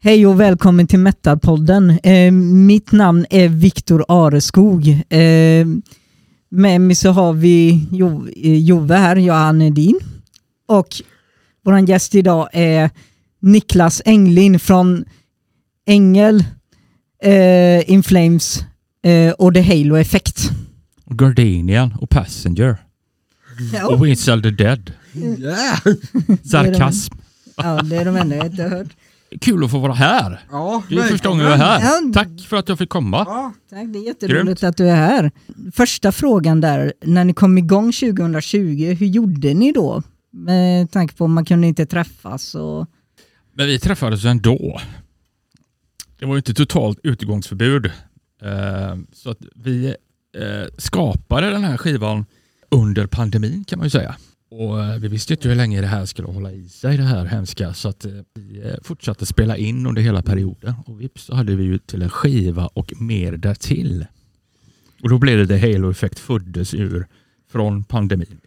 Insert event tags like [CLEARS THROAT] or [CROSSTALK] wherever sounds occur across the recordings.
Hej och välkommen till Metalpodden. Eh, mitt namn är Viktor Areskog. Eh, med mig så har vi jo, eh, Jove här, Johan Edin. Och vår gäst idag är Niklas Englin från Ängel, eh, In Flames eh, och The Halo Effect. Gardenian och Passenger. Ja, Och Inside the Dead. Yeah. Sarkasm. ja, det är de enda jag inte har hört. Kul att få vara här. Ja, Det är första gången jag är här. Ja. Tack för att jag fick komma. Ja. Tack, det är jätteroligt Grymt. att du är här. Första frågan där, när ni kom igång 2020, hur gjorde ni då? Med tanke på att man kunde inte träffas och... Men vi träffades ändå. Det var ju inte totalt utegångsförbud. Eh, Så att vi eh, skapade den här skivan under pandemin kan man ju säga. Och eh, vi visste inte hur länge det här skulle hålla i sig det här hemska så att eh, vi eh, fortsatte spela in under hela perioden och vips så hade vi ju till en skiva och mer därtill. Och då blev det The Halo Effect föddes ur från pandemin.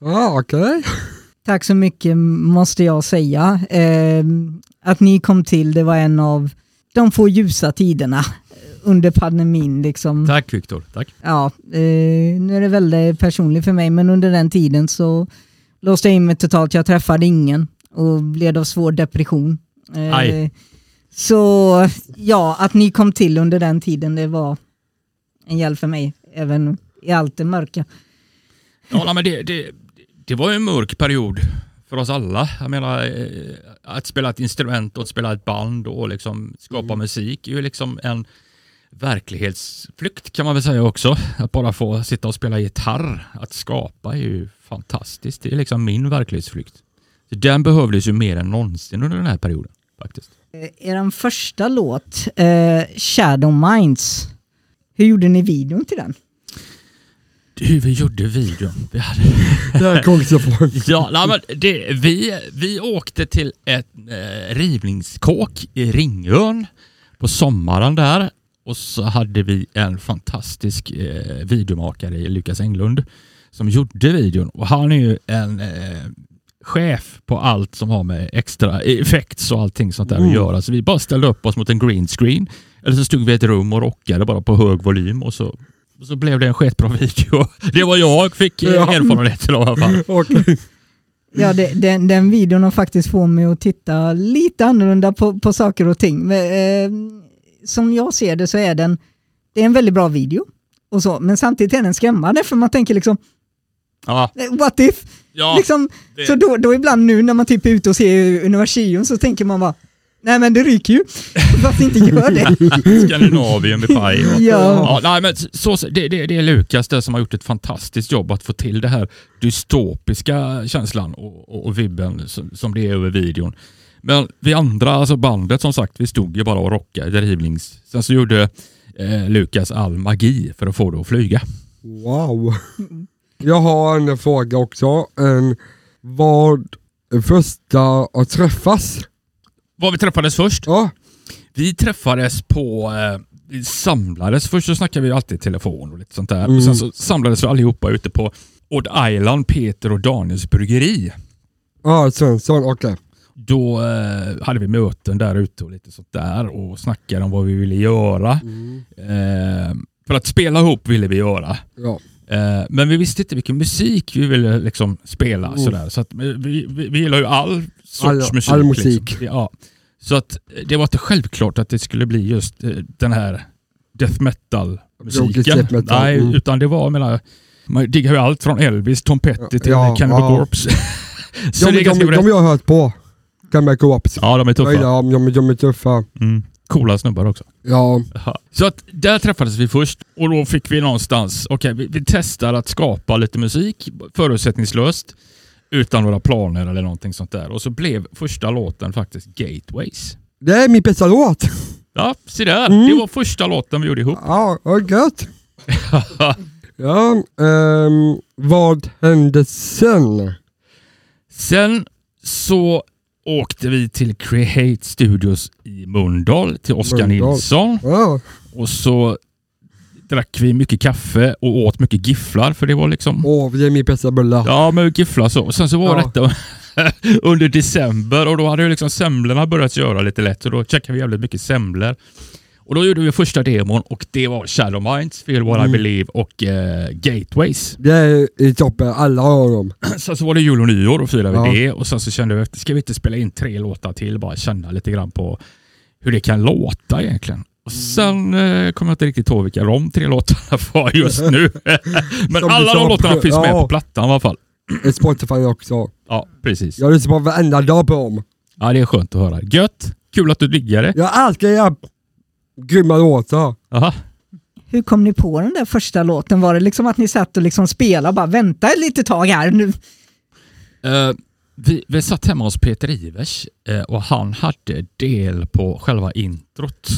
Ja, okej. [LAUGHS] Tack så mycket måste jag säga. Eh, att ni kom till, det var en av de få ljusa tiderna under pandemin. Liksom. Tack Viktor, tack. Ja, eh, nu är det väldigt personligt för mig, men under den tiden så låste jag in mig totalt. Jag träffade ingen och led av svår depression. Eh, så ja, att ni kom till under den tiden, det var en hjälp för mig, även i allt det mörka. Ja, men det, det, det var ju en mörk period för oss alla. Jag menar, eh, att spela ett instrument och att spela ett band och liksom skapa musik är ju liksom en verklighetsflykt kan man väl säga också. Att bara få sitta och spela gitarr, att skapa är ju fantastiskt. Det är liksom min verklighetsflykt. Så den behövdes ju mer än någonsin under den här perioden faktiskt. Eh, Er första låt, eh, Shadow Minds, hur gjorde ni videon till den? Hur vi gjorde videon. Vi hade [LAUGHS] Det här kommer jag på. [LAUGHS] Ja, nej, men det, vi, vi åkte till ett eh, rivningskåk i Ringön på sommaren där och så hade vi en fantastisk eh, videomakare i Lukas Englund som gjorde videon och han är ju en eh, chef på allt som har med extra effekts och allting sånt där att Mm. göra. Så vi bara ställde upp oss mot en green screen eller så stod vi i ett rum och rockade bara på hög volym och så, och så blev det en skitbra [LAUGHS] video. Det var jag fick eh, Ja. erfarenhet till i alla fall. [LAUGHS] Ja, det, den, den videon har faktiskt fått mig att titta lite annorlunda på, på saker och ting. Men, eh, som jag ser det så är den det är en väldigt bra video. Och så, men samtidigt är den skrämmande för man tänker liksom, Ja, eh, what if? ja liksom, det- Så då, då ibland nu när man typ är ute och ser Universium så tänker man bara, nej men det ryker ju. [LAUGHS] Varför inte gör det? [LAUGHS] Skandinavien med paj. Ja. ja, nej, men så- det, det, det är Lukas där som har gjort ett fantastiskt jobb att få till det här dystopiska känslan och, och, och vibben som, som det är över videon. Men vi andra, alltså bandet som sagt, vi stod ju bara och rockade drivnings. Sen så gjorde eh, Lukas all magi för att få det att flyga. Wow. Jag har en fråga också. En, vad första att träffas? Var vi träffades först? Ja, Vi träffades på, eh, vi samlades, först så snackade vi alltid i telefon och lite sånt där. Mm. Och sen så samlades vi allihopa ute på Odd Island, Peter och Daniels bryggeri. ja Svensson, okej. Då eh, hade vi möten där ute och lite sånt där och snackade om vad vi ville göra. Mm. Eh, för att spela ihop ville vi göra. Ja. Eh, men vi visste inte vilken musik vi ville liksom spela. Mm. Sådär. Så att, eh, vi, vi, vi gillar ju all sorts All- musik. all musik. Liksom. Ja. Så att eh, det var inte självklart att det skulle bli just eh, den här death metal-musiken. Death metal, Nej, mm. utan det var, menar, man diggar ju allt från Elvis, Tom Petty till Ja, Cannibal ja. Corpse. [LAUGHS] Så De, det är de, de jag har hört på. Kan gå upp. Ja, de är tuffa. Ja, de, de är tuffa. Mm. Coola snubbar också. Ja. Så att där träffades vi först och då fick vi någonstans, okej vi, vi testar att skapa lite musik förutsättningslöst utan några planer eller någonting sånt där. Och så blev första låten faktiskt Gateways. det är min bästa låt. Ja, se där. Mm. Det var första låten vi gjorde ihop. Ja, vad gött. Ja, ehm, vad hände sen? Sen så åkte vi till Create Studios i Mölndal till Oskar. Nilsson Ja, och så drack vi mycket kaffe och åt mycket gifflar för det var liksom åh, det är min bästa bulle. Ja, men gifflar så. Sen så var Ja. detta [LAUGHS] under december och då hade ju liksom semlorna börjat göra lite lätt och då checkade vi jävligt mycket semlor. Och då gjorde vi första demon och det var Shadow Minds, Feel What I Mm. Believe och eh, Gateways. Det är i toppen, alla av dem. [CLEARS THROAT] Sen så var det jul och nyår och firade Ja. det och sen så kände vi efter, ska vi inte spela in tre låtar till bara känna lite grann på hur det kan låta egentligen. Och sen eh, kommer jag inte riktigt ihåg vilka de tre låtarna [LAUGHS] var just nu. [LAUGHS] Men alla de låtarna finns med ja. på plattan i alla fall. I Spotify också. Ja, precis. Jag lyssnar på varenda dag på dem. Ja, det är skönt att höra. Gött! Kul att du diggar det. Jag älskar grymma låtar. Aha. Hur kom ni på den där första låten? Var det liksom att ni satt och liksom spelade och bara vänta ett litet tag här nu? Eh, vi, vi satt hemma hos Peter Ivers eh, och han hade del på själva introt.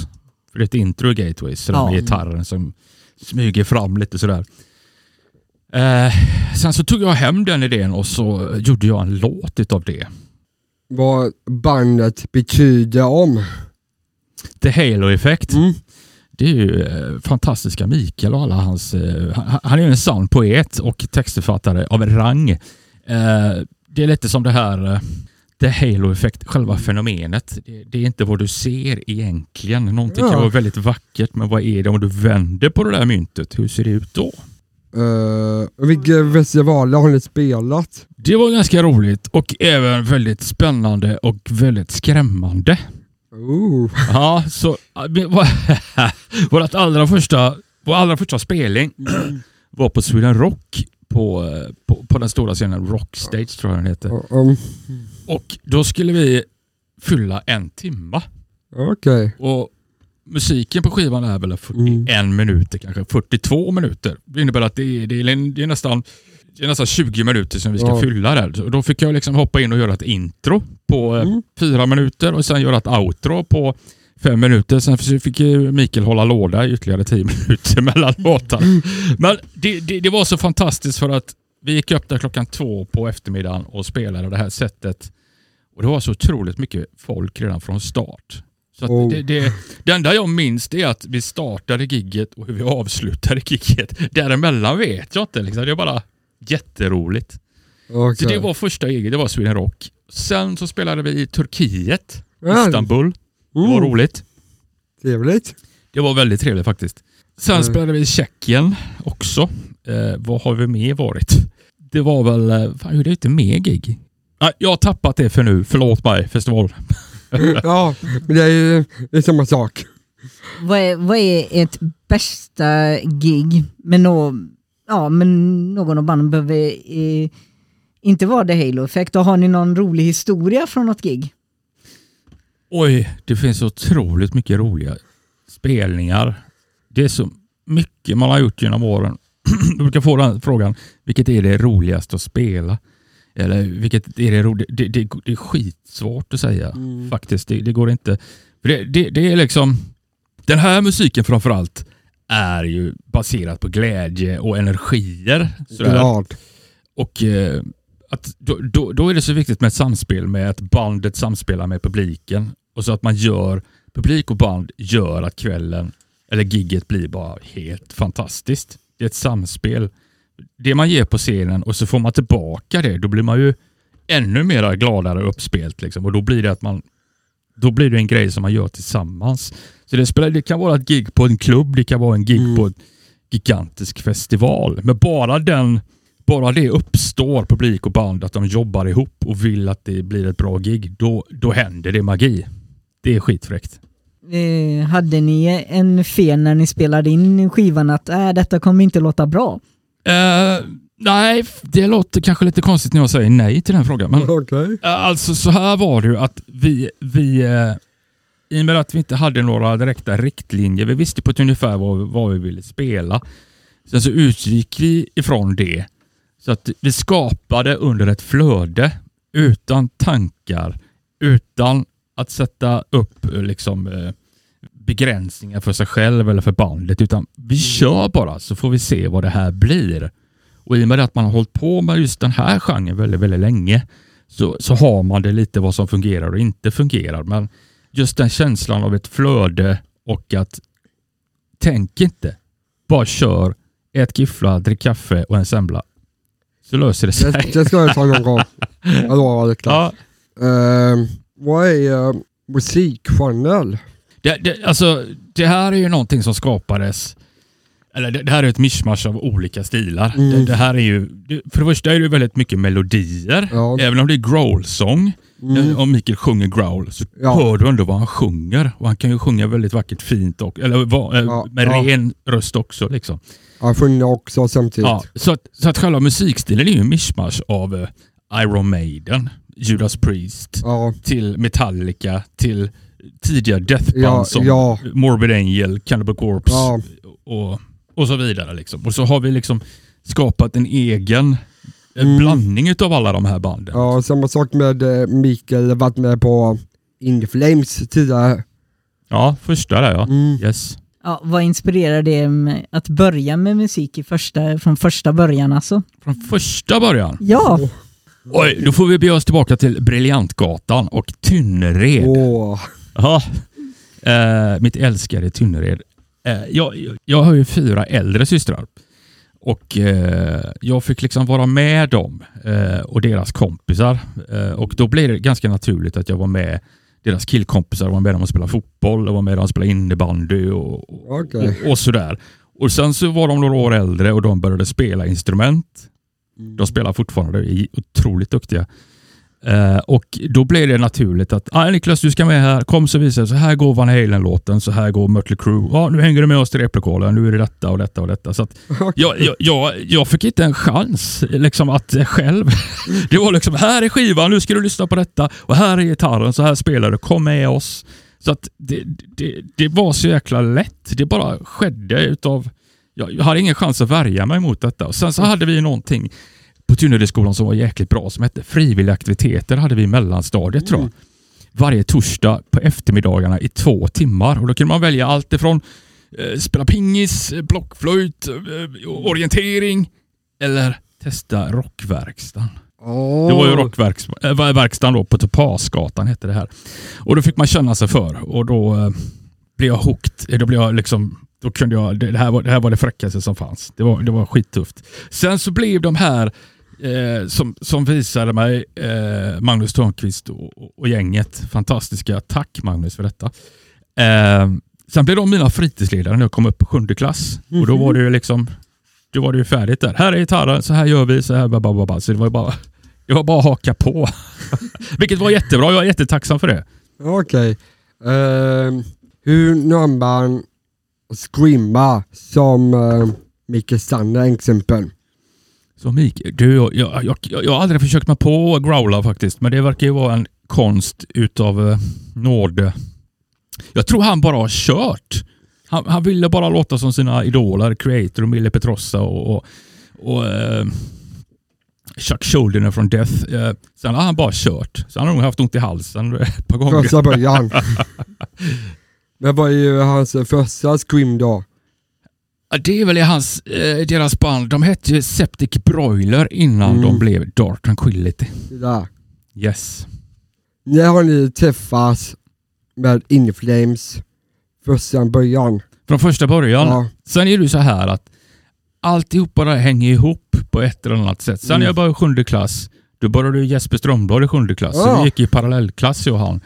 För det är ett intro i Gateways, så Ja. med gitarren som smyger fram lite sådär. Eh, sen så tog jag hem den idén och så gjorde jag en låt utav det. Vad bandet betyder om. The Halo Effect. Mm. Det är ju eh, fantastiska Mikael och alla hans... Eh, han, han är ju en sann poet och textförfattare av rang. Eh, det är lite som det här The Halo Effect, själva fenomenet. Det, det är inte vad du ser egentligen. Någonting Ja. kan vara väldigt vackert, men vad är det om du vänder på det där myntet? Hur ser det ut då? Uh, vilka festivaler har ni spelat? Det var ganska roligt och även väldigt spännande och väldigt skrämmande. Oh. [LAUGHS] Ja, så [LAUGHS] vårt allra första, vår allra första spelning var på Sweden Rock på, på, på den stora scenen Rockstage tror jag den heter. Och då skulle vi fylla en timma. Okej. Och musiken på skivan är väl 41 Mm. minuter, kanske 42 minuter. Det innebär att det är, det är, det är nästan det är nästan 20 minuter som vi ska Ja. fylla där. Så då fick jag liksom hoppa in och göra ett intro på eh, Mm. fyra minuter och sen göra ett outro på fem minuter. Sen fick Mikael hålla låda i ytterligare tio [LAUGHS] minuter mellan låtarna. Men det, det, det var så fantastiskt för att vi gick upp där klockan två på eftermiddagen och spelade det här sättet. Och det var så otroligt mycket folk redan från start. Så Oh. det, det, det enda jag minns är att vi startade gigget och hur vi avslutade gigget. Däremellan vet jag inte. Liksom. Det är bara jätteroligt. Så Okej. det var första giget, det var Sweden Rock. Sen så spelade vi i Turkiet, Ja. Istanbul. Det var Mm. roligt. Trevligt. Det var väldigt trevligt faktiskt. Sen Mm. spelade vi i Tjeckien också. Eh, vad har vi mer varit? Det var väl, eh, fan gjorde jag inte mer gig? Nej, jag har tappat det för nu. Förlåt mig, festival. [LAUGHS] ja, men det är ju det är samma sak. Vad är, vad är ert bästa gig med, nå, ja, med någon av banden? behöver eh, inte vara The Halo Effect. Och har ni någon rolig historia från något gig? Oj, det finns otroligt mycket roliga spelningar. Det är så mycket man har gjort genom åren. [CLEARS THROAT] Du brukar få den frågan, vilket är det roligaste att spela? Eller vilket är det roliga? Det, det, det är skitsvårt att säga faktiskt. Det, det går inte. För det, det, det är liksom, den här musiken framförallt är ju baserat på glädje och energier. Sådär. Glad. Och eh, att då, då, då är det så viktigt med ett samspel med att bandet samspelar med publiken. Och så att man gör, publik och band gör att kvällen eller gigget blir bara helt fantastiskt. Det är ett samspel. Det man ger på scenen och så får man tillbaka det, då blir man ju ännu mer gladare och uppspelt. Liksom. Och då blir det att man då blir det en grej som man gör tillsammans. Så det, spelar, det kan vara ett gig på en klubb, det kan vara en gig Mm. på en gigantisk festival. Men bara den bara det uppstår, publik och band, att de jobbar ihop och vill att det blir ett bra gig, då, då händer det magi. Det är skitfräckt. Eh, hade ni en fel när ni spelade in skivan att äh, detta kommer inte låta bra? Eh, nej, det låter kanske lite konstigt när jag säger nej till den frågan. Men Okej. eh, alltså så här var det ju att vi, vi eh, i och med att vi inte hade några direkta riktlinjer, vi visste på ett ungefär vad, vad vi ville spela. Sen så utgick vi ifrån det. Så att vi skapade under ett flöde utan tankar, utan att sätta upp eh, liksom, eh, begränsningar för sig själv eller för bandet. Utan vi kör bara så får vi se vad det här blir. Och i och med att man har hållit på med just den här genren väldigt, väldigt länge så, så har man det lite vad som fungerar och inte fungerar. Men just den känslan av ett flöde och att tänk inte, bara kör, ät gifflar, drick kaffe och en semla. Så löser det sig. Det, det ska jag ta någon gång. Jag lovar Niklas. Ja, Ehm, vad är uh, musikgenre? det, det, alltså, det här är ju någonting som skapades eller det, det här är ett mischmasch av olika stilar. Mm. Det, det här är ju, för det första är det väldigt mycket melodier. Ja. Även om det är growl-sång, Mm. om Mikael sjunger growl, så Ja. hör du ändå vad han sjunger. Och han kan ju sjunga väldigt vackert fint, och, eller va, eh, Ja, med ren röst också. Liksom. Jag sjunger också samtidigt. Ja, så, att, så att själva musikstilen är ju en mischmasch av eh, Iron Maiden, Judas Priest, Ja, till Metallica, till tidiga deathband Ja, som ja. Morbid Angel, Cannibal Corpse Ja. och, och så vidare. Liksom. Och så har vi liksom skapat en egen eh, Mm. blandning av alla de här banden. ja, samma sak med eh, Mikael, varit med på In Flames tidigare. Ja, första där ja. Mm. Yes. Ja, vad inspirerar det med att börja med musik i första, från första början alltså? Från första början. Ja, Oj, då får vi bege oss tillbaka till Briljantgatan och Tynnered. Åh, Ja. Eh, mitt älskade Tynnered. Eh, jag, jag- jag har ju fyra äldre systrar. Och eh, jag fick liksom vara med dem eh, och deras kompisar. Eh, och då blev det ganska naturligt att jag var med deras killkompisar, var med dem och spelade fotboll, och var med dem och spelade innebandy och, och, okej. och, och sådär. Och sen så var de några år äldre och de började spela instrument. De spelar fortfarande, är otroligt duktiga. Eh, och då blev det naturligt att ah, Niklas du ska med här, kom så visar jag, så här går Van Halen-låten, så här går Mötley Crüe. Ja, nu hänger du med oss till replokalen, nu är det detta och detta och detta. Så att [LAUGHS] jag, jag, jag, jag fick inte en chans liksom, att eh, själv. [LAUGHS] Det var liksom, här är skivan, nu ska du lyssna på detta och här är gitarren, så här spelar du, kom med oss. Så att det, det, det var så jäkla lätt. Det bara skedde utav... Jag, jag hade ingen chans att värja mig mot detta. Och sen så hade vi någonting på Tynneredsskolan som var jäkligt bra som hette frivilliga aktiviteter hade vi i mellanstadiet tror jag. Varje torsdag på eftermiddagarna i två timmar. Och Då kunde man välja allt ifrån eh, spela pingis, eh, blockflöjt, eh, orientering eller testa rockverkstan. Åh. Det var ju rockverkstan då på Topasgatan hette det här. Och då fick man känna sig för och då eh, blev jag hooked. Eh, Då blev jag liksom då kunde jag, det, det, här var, det här var det fräckaste som fanns. Det var, det var skittufft. Sen så blev de här eh, som, som visade mig, eh, Magnus Törnqvist och, och, och gänget, fantastiska. Tack Magnus för detta. Eh, sen blev de mina fritidsledare när jag kom upp i sjunde klass. Och då var det ju liksom, då var det ju färdigt där. Här är gitarren, så här gör vi, så här, bababa. Så det var ju bara, det var bara att haka på. [LAUGHS] Vilket var jättebra, jag är jättetacksam för det. Okej. Ehm, hur når man screama som uh, Micke Sander exempel? Så Mikael, du, jag, jag, jag, jag har aldrig försökt mig på growla faktiskt, men det verkar ju vara en konst utav eh, nåde. Jag tror han bara har kört. Han, han ville bara låta som sina idoler, Creator och Mille Petrossa och, och, och eh, Chuck Schuldiner från Death. Eh, sen har han bara kört. Sen har han nog haft ont i halsen [LAUGHS] ett par gånger. Första början. [LAUGHS] Men vad är ju hans första scream då? Ja, Det är väl i hans, eh, deras band. De hette ju Septic Broiler innan Mm. de blev Dark Tranquility. Det där. Yes. När har ni träffats med In Flames första början? Från första början. Ja. Sen är det så här att alltihopa där hänger ihop på ett eller annat sätt. Sen Mm. jag började i sjunde klass, då började Jesper Strömblad i sjunde klass. Så Ja. vi gick i parallellklass jag och han.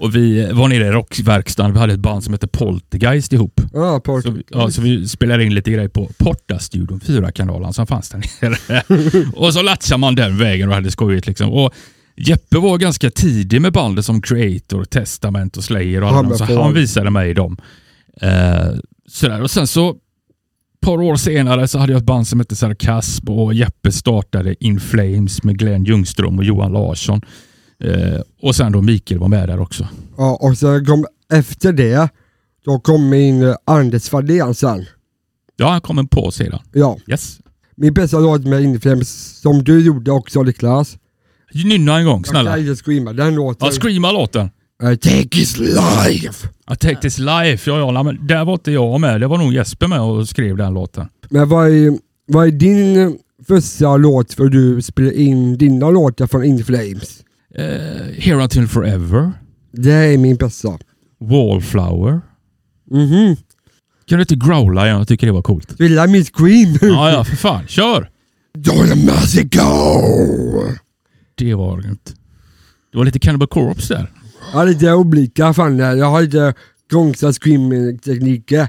Och vi var nere i rockverkstan. Vi hade ett band som hette Poltergeist ihop. Ja, på, Så, vi- ja, så vi spelade in lite grejer på Porta-studion, 4-kanalen som fanns där nere. [LAUGHS] och så latchade man den vägen och hade skojigt. Liksom. Och Jeppe var ganska tidig med bandet som Creator, Testament och Slayer och alla dem, men så han visade mig dem. Eh, sådär. Och sen så ett par år senare så hade jag ett band som hette Sarkasm och Jeppe startade In Flames med Glenn Ljungström och Johan Larsson. Eh, och sen då Mikael var med där också. ja, och så kom efter det, då kom min eh, Anders Fahlén sen. Ja, han kom en på sedan. Ja, Yes. min bästa låt med In Flames som du gjorde också Niklas. Nynna en gång, Jag snälla. kan inte screama den låten. Ja, screama låten. Eh, Take his life! I take this life. Ja, ja, men där var inte jag med. Det var nog Jesper med och skrev den låten. Men vad är, vad är din första låt för du spelar in dina låtar från In Flames? Eh, Here Until Forever. Det är min bästa. Wallflower. Mhm. Kan du inte growla igen? Jag tycker det var coolt. Vill min scream? Ja, ja, för fan. Kör! Don Mexico! Det var grymt. Det var lite Cannibal Corpse där. Har lite olika fan. Jag har lite konstiga scream-tekniker.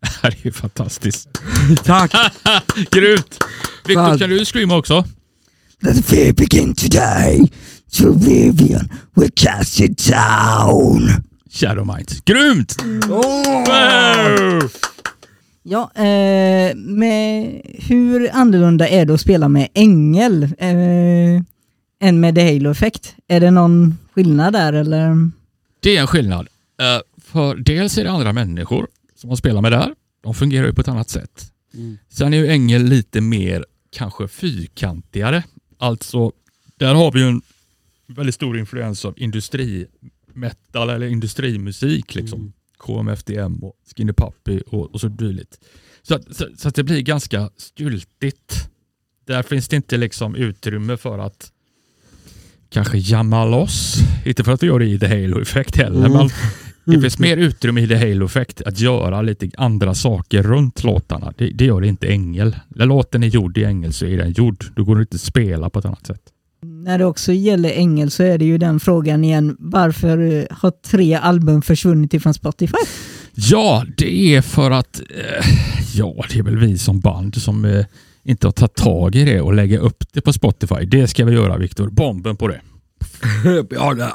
[LAUGHS] Det är ju fantastiskt. Tack! [LAUGHS] Grymt! Victor, Fan. kan du screama också? Let the fear begin today. To Vivian will cast it down. Shadow Minds. Grymt! Wow! Ja, eh, med, hur annorlunda är det att spela med ängel eh, än med The Halo-effekt? Är det någon skillnad där eller? Det är en skillnad. Eh, för dels är det andra människor som man spelar med där. De fungerar ju på ett annat sätt. Mm. Sen är ju Ängel lite mer kanske fyrkantigare. Alltså, där har vi ju en väldigt stor influens av industrimetal eller industrimusik. Liksom. Mm. KMFDM och Skinny Puppy och, och så dylikt. Så, så, så att det blir ganska styltigt. Där finns det inte liksom utrymme för att kanske jamma loss. Inte för att vi gör det i The Halo-effekt heller, Mm. men det finns mer utrymme i The Halo-effekt att göra lite andra saker runt låtarna. Det, det gör det inte Ängel. När låten är gjord i Ängel så är den gjord. Då går det inte att spela på ett annat sätt. När det också gäller ängel så är det ju den frågan igen, varför eh, har tre album försvunnit ifrån Spotify? Ja, det är för att eh, ja, det är väl vi som band som eh, inte har tagit tag i det och lägga upp det på Spotify. Det ska vi göra Viktor. Bomben på det. [LAUGHS] Ja, där.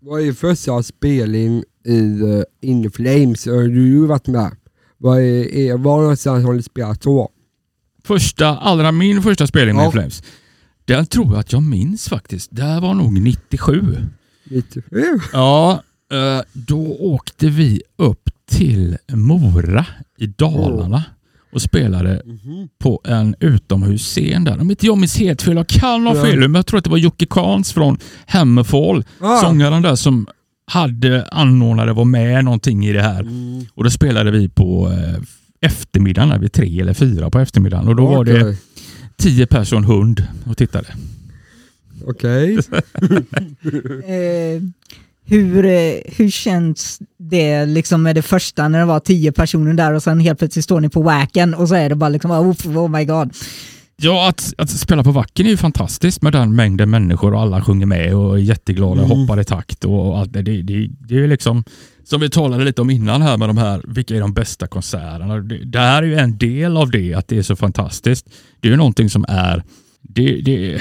Vad är första spelning i uh, In Flames? Har du ju varit med? Vad är, är, var någonstans har ni spelat då? Första, allra min första spelning med Ja. Flames. Den tror jag att jag minns faktiskt. Det här var nog 97. Lite. Eh, Ja, eh, då åkte vi upp till Mora i Dalarna och spelade mhm. på en utomhusscen där. Om inte jag minns helt fel, jag kan ha fel, men jag tror att det var Jocke Kans från Hammerfall, Ah. sångaren där som hade anordnade, var med någonting i det här. Mm. Och då spelade vi på eh, eftermiddagen, vid tre eller fyra på eftermiddagen. Och då var det. Tio personer hund och tittade. Okej. [LAUGHS] Eh, hur, eh, hur känns det liksom med det första när det var tio personer där och sen helt plötsligt står ni på wacken och så är det bara liksom oh, oh my god. Ja, att, att spela på Wacken är ju fantastiskt med den mängden människor och alla sjunger med och är jätteglada och Mm. hoppar i takt. Och, och allt det, det, det, det är ju liksom, som vi talade lite om innan här med de här, vilka är de bästa konserterna? Det, det här är ju en del av det, att det är så fantastiskt. Det är ju någonting som är, det, det,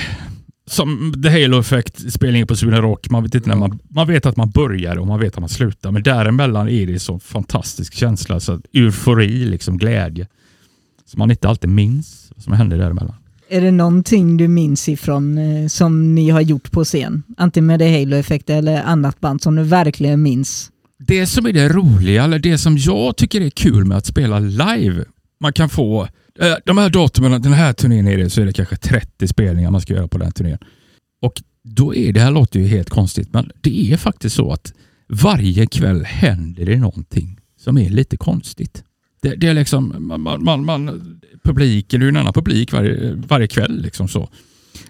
som The Halo-effekt, spelningen på Sweden Rock, man vet inte när man, man vet att man börjar och man vet att man slutar, men däremellan är det så fantastisk känsla, så eufori, liksom glädje, som man inte alltid minns vad som hände däremellan. Är det någonting du minns ifrån eh, som ni har gjort på scen? Antingen med The Halo-effekt eller annat band som du verkligen minns? Det som är det roliga, eller det som jag tycker är kul med att spela live, man kan få, eh, de här datumen, den här turnén är det, så är det kanske 30 spelningar man ska göra på den turnén. Och då är det här låter ju helt konstigt, men det är faktiskt så att varje kväll händer det någonting som är lite konstigt. Det, det är liksom, man, man, man, publiken, det är en annan publik varje, varje kväll. Liksom så.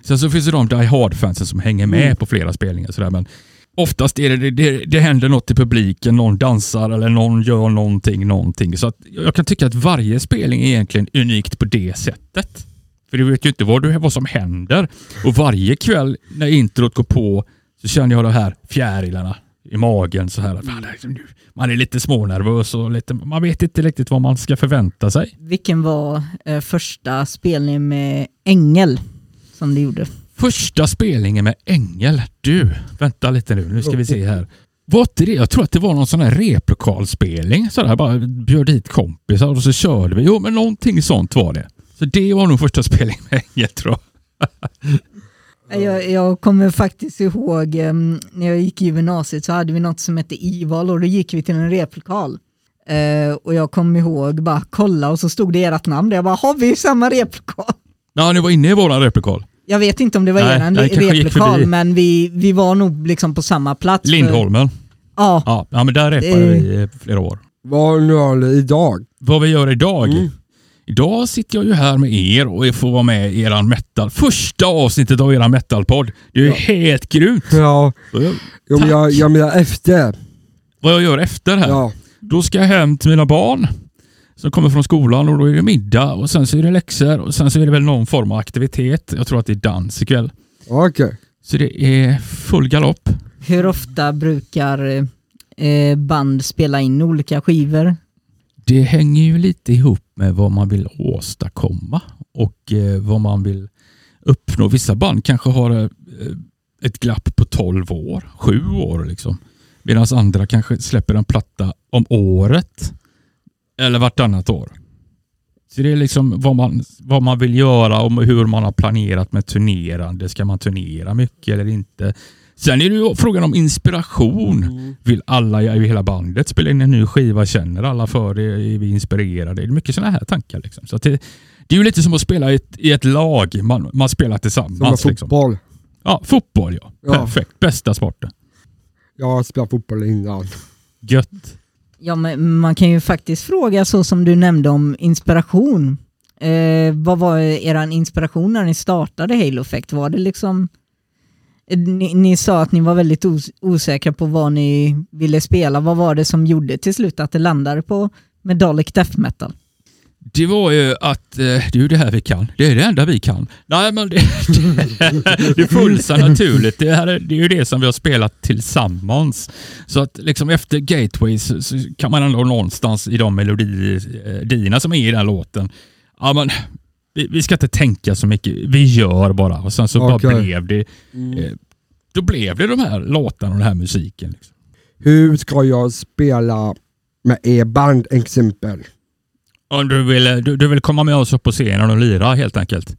Sen så finns det de Die Hard-fansen som hänger med Mm. på flera spelningar. Sådär, men oftast är det, det, det, det händer något i publiken, någon dansar eller någon gör någonting, någonting. Så att jag kan tycka att varje spelning är egentligen unikt på det sättet. För du vet ju inte vad, du, vad som händer. Och varje kväll när introt går på så känner jag de här fjärilarna i magen. Så här. Är liksom Man är lite smånervös och lite, man vet inte riktigt vad man ska förvänta sig. Vilken var eh, första spelningen med Ängel som du gjorde? Första spelningen med Ängel. Du, vänta lite nu. Nu ska vi se här. Var inte det? Jag tror att det var någon sån här replokalspelning. Sådär, bara bjöd dit kompisar och så körde vi. Jo, men någonting sånt var det. Så det var nog första spelningen med Ängel tror jag. [LAUGHS] Jag, jag kommer faktiskt ihåg em, när jag gick i gymnasiet så hade vi något som hette IVAL och då gick vi till en replokal. Eh, och jag kommer ihåg bara kolla och så stod det ert namn där. Jag bara, har vi samma replokal? Ja, ni var inne i våran replokal. Jag vet inte om det var Nej, eran replokal men vi, vi var nog liksom på samma plats. för- Lindholmen. Ja, Ja, ja men där repade Eh. vi i flera år. Vad gör ni idag? Vad vi gör idag? Mm. Idag sitter jag ju här med er och får vara med i eran metal. Första avsnittet av eran metalpodd. Det är ju Ja. helt grymt. Ja, jag- jo, men jag, jag menar efter. Vad jag gör efter här? Ja. Då ska jag hem till mina barn. Som kommer från skolan och då är det middag och sen så är det läxor och sen så är det väl någon form av aktivitet. Jag tror att det är dans ikväll. Okej. Så det är full galopp. Hur ofta brukar eh, band spela in olika skivor? Det hänger ju lite ihop med vad man vill åstadkomma och eh, vad man vill uppnå. Vissa band kanske har eh, ett glapp på 12 år, 7 år liksom. Medan andra kanske släpper en platta om året eller vartannat år. Så det är liksom vad man, vad man vill göra och hur man har planerat med turnerande. Ska man turnera mycket eller inte? Sen är det ju frågan om inspiration. Vill alla i hela bandet spela in en ny skiva? Känner alla för det? Är vi inspirerade? Det är mycket sådana här tankar. Liksom. Så det, det är ju lite som att spela i ett, i ett lag. Man, man spelar Som tillsammans. med Liksom. fotboll. Ja, fotboll ja. Ja. Perfekt. Bästa sporten. Jag har spelat fotboll innan. Gött. Ja, men man kan ju faktiskt fråga så som du nämnde om inspiration. Eh, vad var er inspiration när ni startade Halo Effect? Var det liksom... Eh, ni, ni sa att ni var väldigt os osäkra på vad ni ville spela. Vad var det som gjorde till slut att det landade på Medalic Death Metal? Det var ju att eh, det är ju det här vi kan. Det är det enda vi kan. Nej, men det, [LAUGHS] det, det sig naturligt. Det, här är, det är ju det som vi har spelat tillsammans. Så att liksom efter Gateways så, så kan man ändå någonstans i de melodierna som är i den låten, ja men vi, vi ska inte tänka så mycket. Vi gör bara och sen så bara Okej. blev det eh, då blev det de här låtarna och den här musiken. Liksom. Hur ska jag spela med er band exempel? Om du vill, du, du vill komma med oss upp på scenen och lira helt enkelt.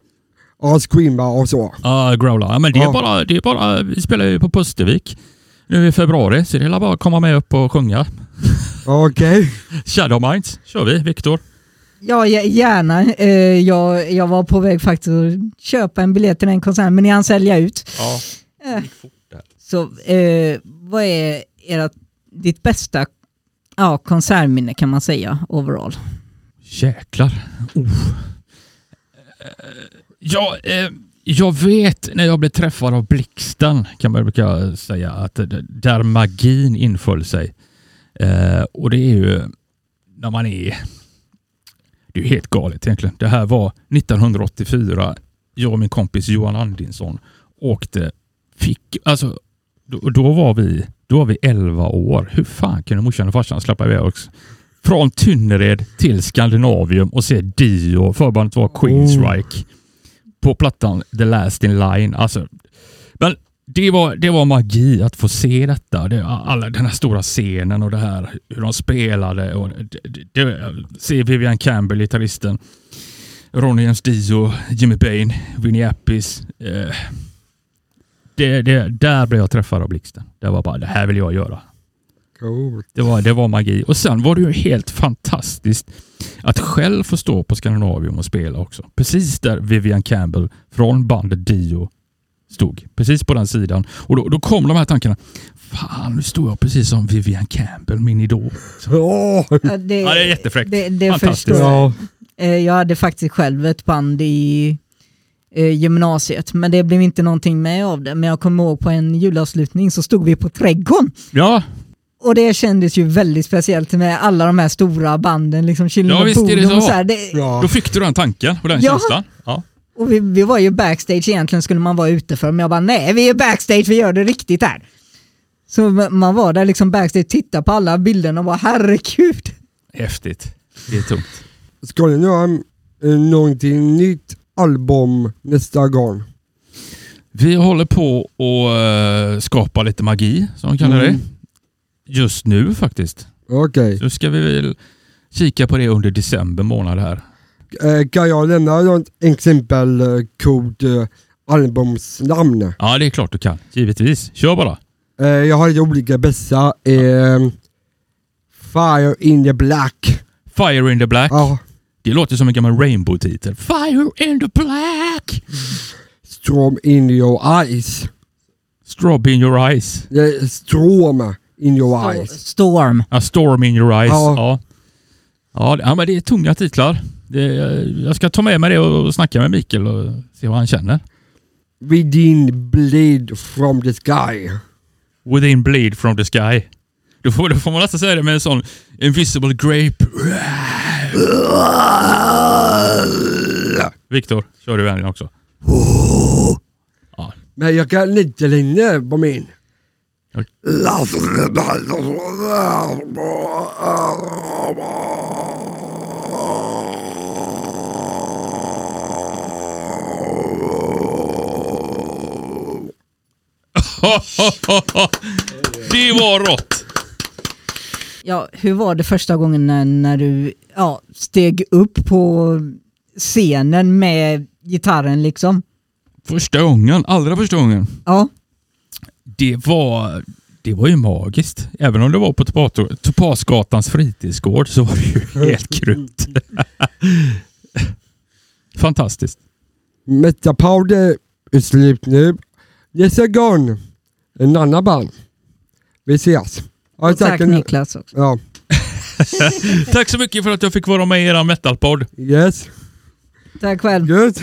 Ja, screama och så. Ja, growla. Ja, men det är, Ja. bara, det är bara, vi spelar ju på Pustervik nu i februari, så det är bara att komma med upp och sjunga. Okej. [LAUGHS] Shadowminds kör vi, Viktor. Ja, gä- gärna. Eh, jag, jag var på väg faktiskt att köpa en biljett till den konserten, men ni hann sälja ut. Ja. Eh, Så eh, vad är era, ditt bästa ja, konsertminne kan man säga overall? Jäklar. Oh. Ja, eh, jag vet när jag blev träffad av blixten kan man brukar säga att där magin inföll sig. Eh, och det är ju när man är... Det är ju helt galet egentligen. Det här var 1984. Jag och min kompis Johan Andinsson åkte... Fick, alltså, då, då, var vi, då var vi 11 år. Hur fan kunde morsan och farsan släppa iväg oss från Tynnered till Skandinavium och se Dio, förbandet var Queensryche, på plattan The Last In Line. Alltså, men det var, det var magi att få se detta. Det, alla, den här stora scenen och det här hur de spelade. Och det, det, se Vivian Campbell, gitarristen, Ronny Jens Dio, Jimmy Bain, Winnie Appis. Eh, det, det, där blev jag träffad av blixten. Det var bara, det här vill jag göra. Coolt. Det var, det var magi. Och sen var det ju helt fantastiskt att själv få stå på Skandinavium och spela också. Precis där Vivian Campbell från bandet Dio stod. Precis på den sidan. Och då, då kom de här tankarna. Fan, nu står jag precis som Vivian Campbell, min idol. [LAUGHS] Ja. Ja, det, Ja, det är jättefräckt. Det, det Fantastiskt. jag. Ja. Eh, Jag hade faktiskt själv ett band i eh, gymnasiet, men det blev inte någonting med av det. Men jag kommer ihåg på en julavslutning så stod vi på Trädgården Ja, och det kändes ju väldigt speciellt med alla de här stora banden, liksom Children Ja, visst är det så. så här. Det, Ja. då fick du den tanken och den Ja. känslan. Ja. Och vi, vi var ju backstage egentligen skulle man vara ute för, men jag bara nej vi är backstage, vi gör det riktigt här. Så man var där liksom backstage, tittade på alla bilderna och bara herregud. Häftigt. Det är tungt. Ska ni göra eh, någonting nytt album nästa gång? Vi håller på att uh, skapa lite magi, som de kallar Mm. Just nu faktiskt. Okej. Så ska vi väl kika på det under december månad här. Eh, Kan jag lämna något exempel eh, kod eh, albumsnamn? Ja, det är klart du kan. Givetvis. Kör bara. Jag har lite olika bästa. Eh, Fire in the Black. Fire in the Black. Ja. Det låter som en gammal Rainbow-titel. Fire in the Black! Storm in your eyes. Strobe in your eyes. Storm in your eyes. Storm. A storm in your eyes. Ja. Ja. Ja, det- ja men det är tunga titlar. Det, jag ska ta med mig det och snacka med Mikael och se vad han känner. Within bleed from the sky. Within bleed from the sky. Då får, då får man nästan säga det med en sån invisible grape. Viktor, kör du vänligen också. [LAUGHS] Men jag kan lite längre på min. Oj. [LAUGHS] Det var rått! Ja, hur var det första gången när, när du ja, steg upp på scenen med gitarren liksom? Första gången, allra första gången. Ja, Det var, det var ju magiskt. Även om det var på Topasgatans fritidsgård så var det ju [LAUGHS] helt grymt. [LAUGHS] Fantastiskt. Metapaude är slut nu. Nästa gång, en annan band. Vi ses. Och tack Niklas också. Ja, [LAUGHS] Tack så mycket för att jag fick vara med i er metalpodd. yes. Tack själv. Good.